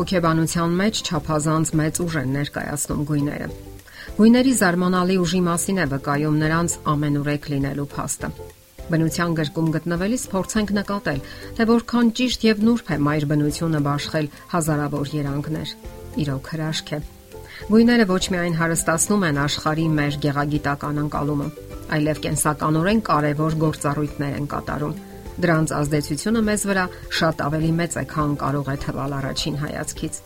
Հոգեբանության մեջ ճափազանց մեծ ուժ են ներկայացնում գույները։ Գույների զարմանալի ուժի մասին է վկայում նրանց ամենուրեք լինելու փաստը։ Բնության գրկում գտնվելիս փորձենք նկատել, թե որքան ճիշտ եւ նուրբ է մայր բնությունը բաշխել հազարավոր երանգներ։ Իրոք հրաշք է։ Գույները ոչ միայն հարստացնում են աշխարհի մեր գեղագիտական անկալումը, այլև կենսականորեն կարևոր գործառույթներ են կատարում։ Դրանց ազդեցությունը մեզ վրա շատ ավելի մեծ է, քան կարող է թվալ առաջին հայացքից։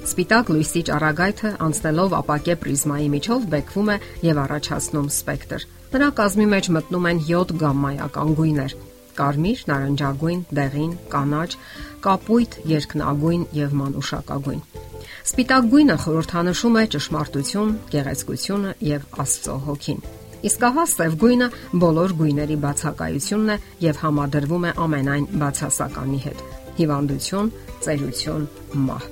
Սպիտակ լույսի ճառագայթը անցնելով ապակե պրիզմայի միջով բեկվում է եւ առաջացնում սպեկտր։ Նրա կազմի մեջ մտնում են 7 գամմայական գույներ՝ կարմիր, նարնջագույն, դեղին, կանաչ, կապույտ, երկնագույն եւ մանուշակագույն։ Սպիտակ գույնը խորհրդանշում է ճշմարտություն, գեղեցկությունը եւ Աստծո հոգին։ Իսկ ահա սև գույնը բոլոր գույների բացակայությունն է եւ համադրվում է ամենայն բացասականի հետ։ Հիվանդություն, ծերություն, մահ։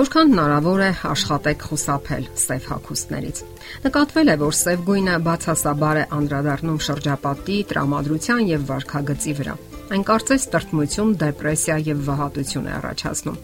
Որքան հնարավոր է աշխատեք խուսափել սև հագուստներից։ Նկատվել է, որ սև գույնը բացասաբար է անդրադառնում շրջապատի, տրամադրության եւ վարքագծի վրա այն կարծես տրտմություն, դեպրեսիա եւ վհատություն է առաջացնում։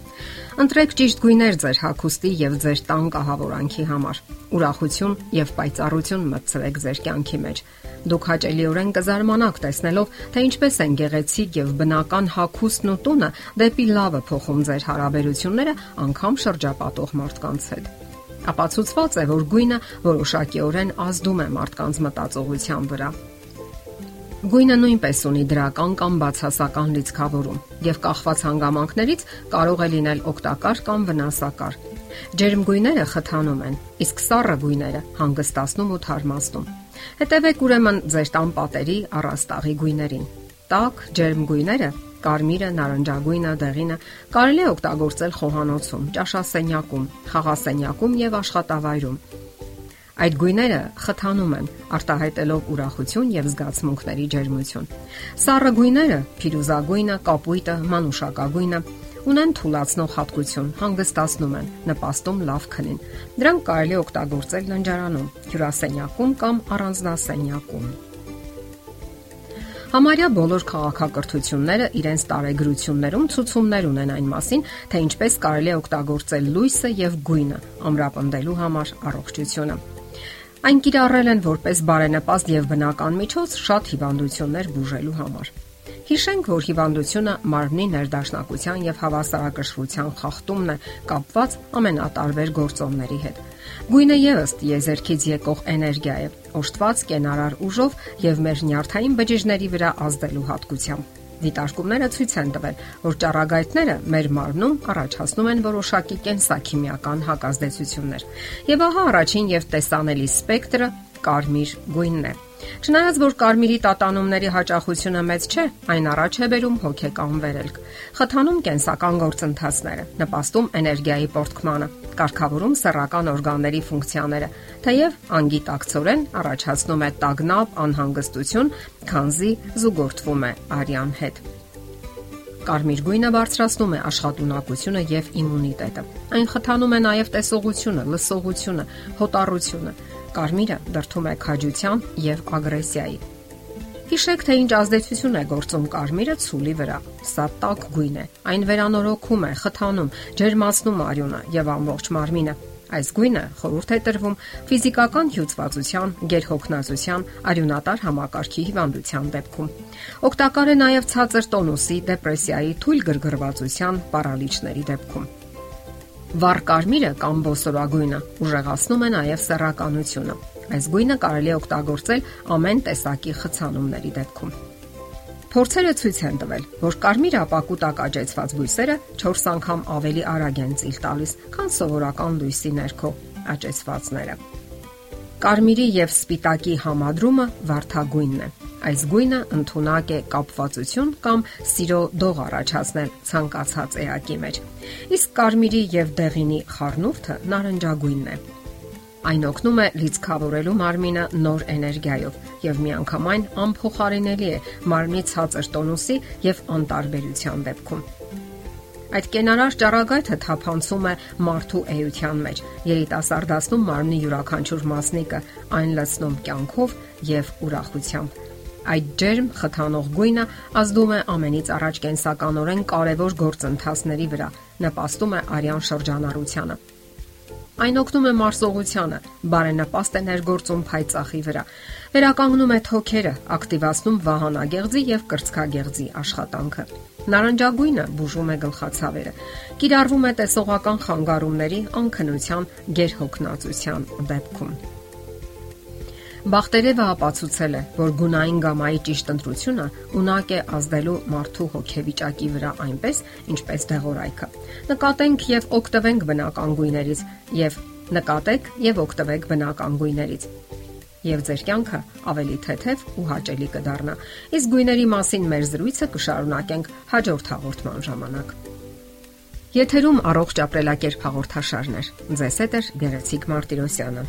Ընտրեք ճիշտ գույներ ձեր հագուստի եւ ձեր տան կահավորանքի համար։ Ուրախություն եւ պայծառություն մտցրեք ձեր կյանքի մեջ։ Դուք հաճելիորեն կզարմանաք տեսնելով, թե ինչպես են գեղեցիկ եւ բնական հագուստն ու տունը դեպի լավը փոխում ձեր հարաբերությունները անգամ շրջապատող մարդկանց հետ ապացուցված է, որ գույնը որոշակիորեն ազդում է մարդկանց մտածողության վրա։ Գույնը նույնպես ունի դրական կամ բացասական լիցքավորում եւ կախված հանգամանքներից կարող է լինել օգտակար կամ վնասակար։ Ջերմ գույները խթանում են, իսկ սառը գույները հանգստացնում ու թարմացնում։ Հետևեք ուրեմն ձեր տան պատերի առաստաղի գույներին։ Տաք ջերմ գույները կարմիրը, նարնջագույնը, դեղինը կարելի է օգտագործել խոհանոցում, ճաշասենյակում, խաղասենյակում եւ աշխատավայրում Այդ գույները խթանում են, արտահայտելով ուրախություն եւ զգացմունքների ջերմություն։ Սառը գույները՝ փիրուզագույնը, կապույտը, մանուշակագույնը, ունեն թուլացնող հատկություն, հանգստացնում են, նպաստում լավ քնին։ Դրանք կարելի օգտագործել ննջարանում, հյուրասենյակում կամ առանձնասենյակում։ Համարյա բոլոր քաղաքակրթությունները իրենց տարեգրություններում ցուցումներ ունեն այն մասին, թե ինչպես կարելի է օգտագործել լույսը եւ գույնը ամրապնդելու համար առողջությունը։ Այն կիրառել են որպես բարենպաստ եւ բնական միջոց շատ հիվանդություններ բուժելու համար։ Հիշենք, որ հիվանդությունը մարմնի ներդաշնակության եւ հավասարակշռության խախտումն է կապված ամենատարբեր գործոնների հետ։ Գույնը եւս տիեզերքից եկող էներգիա է, օժտված կենարար ուժով եւ մեր նյարդային բջիջների վրա ազդելու հատկությամբ։ Դիտարկումները ցույց են տվել, որ ճառագայթները մեր մարմնում առաջացնում են որոշակի կենսաքիմիական հակազդեցություններ։ Եվ ահա առաջին եւ տեսանելի սպեկտրը կարմիր գույնն է։ Չնայած որ կարմիրի տատանումների հաճախությունը մեծ չէ, այն առաջ է բերում հոգեկան վերելք։ Խթանում կենսական գործընթացները, նպաստում էներգիայի պորտկմանը, կարգավորում սեռական օրգանների ֆունկցիաները, թեև անգիտակցորեն առաջացնում է տագնապ, անհանգստություն, քանզի զուգորդվում է արյան հետ։ Կարմիր գույնը բարձրացնում է աշխատունակությունը եւ իմունիտետը։ Այն խթանում է նաեւ տեսողությունը, լսողությունը, հոտառությունը, Կարմիրը դրթում է քաջության եւ ագրեսիայի։ Հիշեք, թե ինչ ազդեցություն է գործում կարմիրը ցուլի վրա։ Սա տաք գույն է։ Այն վերանորոգում է, խթանում, ջերմացնում արյունը եւ ամբողջ մարմինը։ Այս գույնը խորհուրդ է տրվում ֆիզիկական հյուծվածության, գերհոգնածության, արյունատար համակարգի հիվանդության դեպքում։ Օգտակար է նաև ցածր տոնուսի, դեպրեսիայի, թույլ գրգռվածության, պարալիչների դեպքում։ Վառ կարմիրը կամ բոսորագույնը ուժեղացնում է նաև սեռականությունը։ Այս գույնը կարելի է օգտագործել ամեն տեսակի խցանումների դեպքում։ Փորձերը ցույց են տվել, որ կարմիր ապակու տակ աճեցված բույսերը 4 անգամ ավելի արագ են ծիլ տալիս, քան սովորական լույսի ներքո աճեցվածները։ Կարմիրի եւ սպիտակի համադրումը վարդագույնն է։ Այս գույնը ընդունակ է կապվածություն կամ սիրո դող առաջացնել ցանկացած էակի մեջ։ Իսկ կարմիրի եւ դեղինի խառնուրդը նարնջագույնն է։ Այն օգնում է լիցքավորելու մարմինը նոր էներգիայով եւ միանգամայն անփոխարինելի է մարմնի ցածր տոնուսի եւ անտարբերության դեպքում։ Այդ կենարար ճառագայթը թափանցում է մարդու էության մեջ, երիտասարդացնում մարմնի յուրաքանչյուր մասնիկը, այն լցնում կյանքով եւ ուրախությամբ Այդ ջերմ խթանող գույնը ազդում է ամենից առաջ կենսականորեն կարևոր գործընթացների վրա, նպաստում է արյան շրջանառությանը։ Այն օգնում է մարսողությանը, բարենպաստ է ներգործում փայծախի վրա, վերականգնում է թոքերը, ակտիվացնում վահանագեղձի եւ կրծքագեղձի աշխատանքը։ Նարնջագույնը բուժում է գլխացավերը, կիրառվում է տեսողական խանգարումների, անքնության, գերհոգնածության դեպքում։ Բախտերևը ապացուցել է, որ գունային գամայի ճիշտ ընտրությունը ունակ է ազդելու մարդու հոգեվիճակի վրա այնպես, ինչպես դեղորայքը։ Նկատենք եւ օգտվենք բնական գույներից եւ նկատեք եւ օգտվեք բնական գույներից եւ ձեր կյանքը ավելի թեթև ու հաճելի կդառնա։ Իսկ գույների մասին մեր զրույցը կշարունակենք հաջորդ հաղորդման ժամանակ։ Եթերում առողջ ապրելակերպ հաղորդաշարներ։ Ձեզ հետ է Գեղեցիկ Մարտիրոսյանը։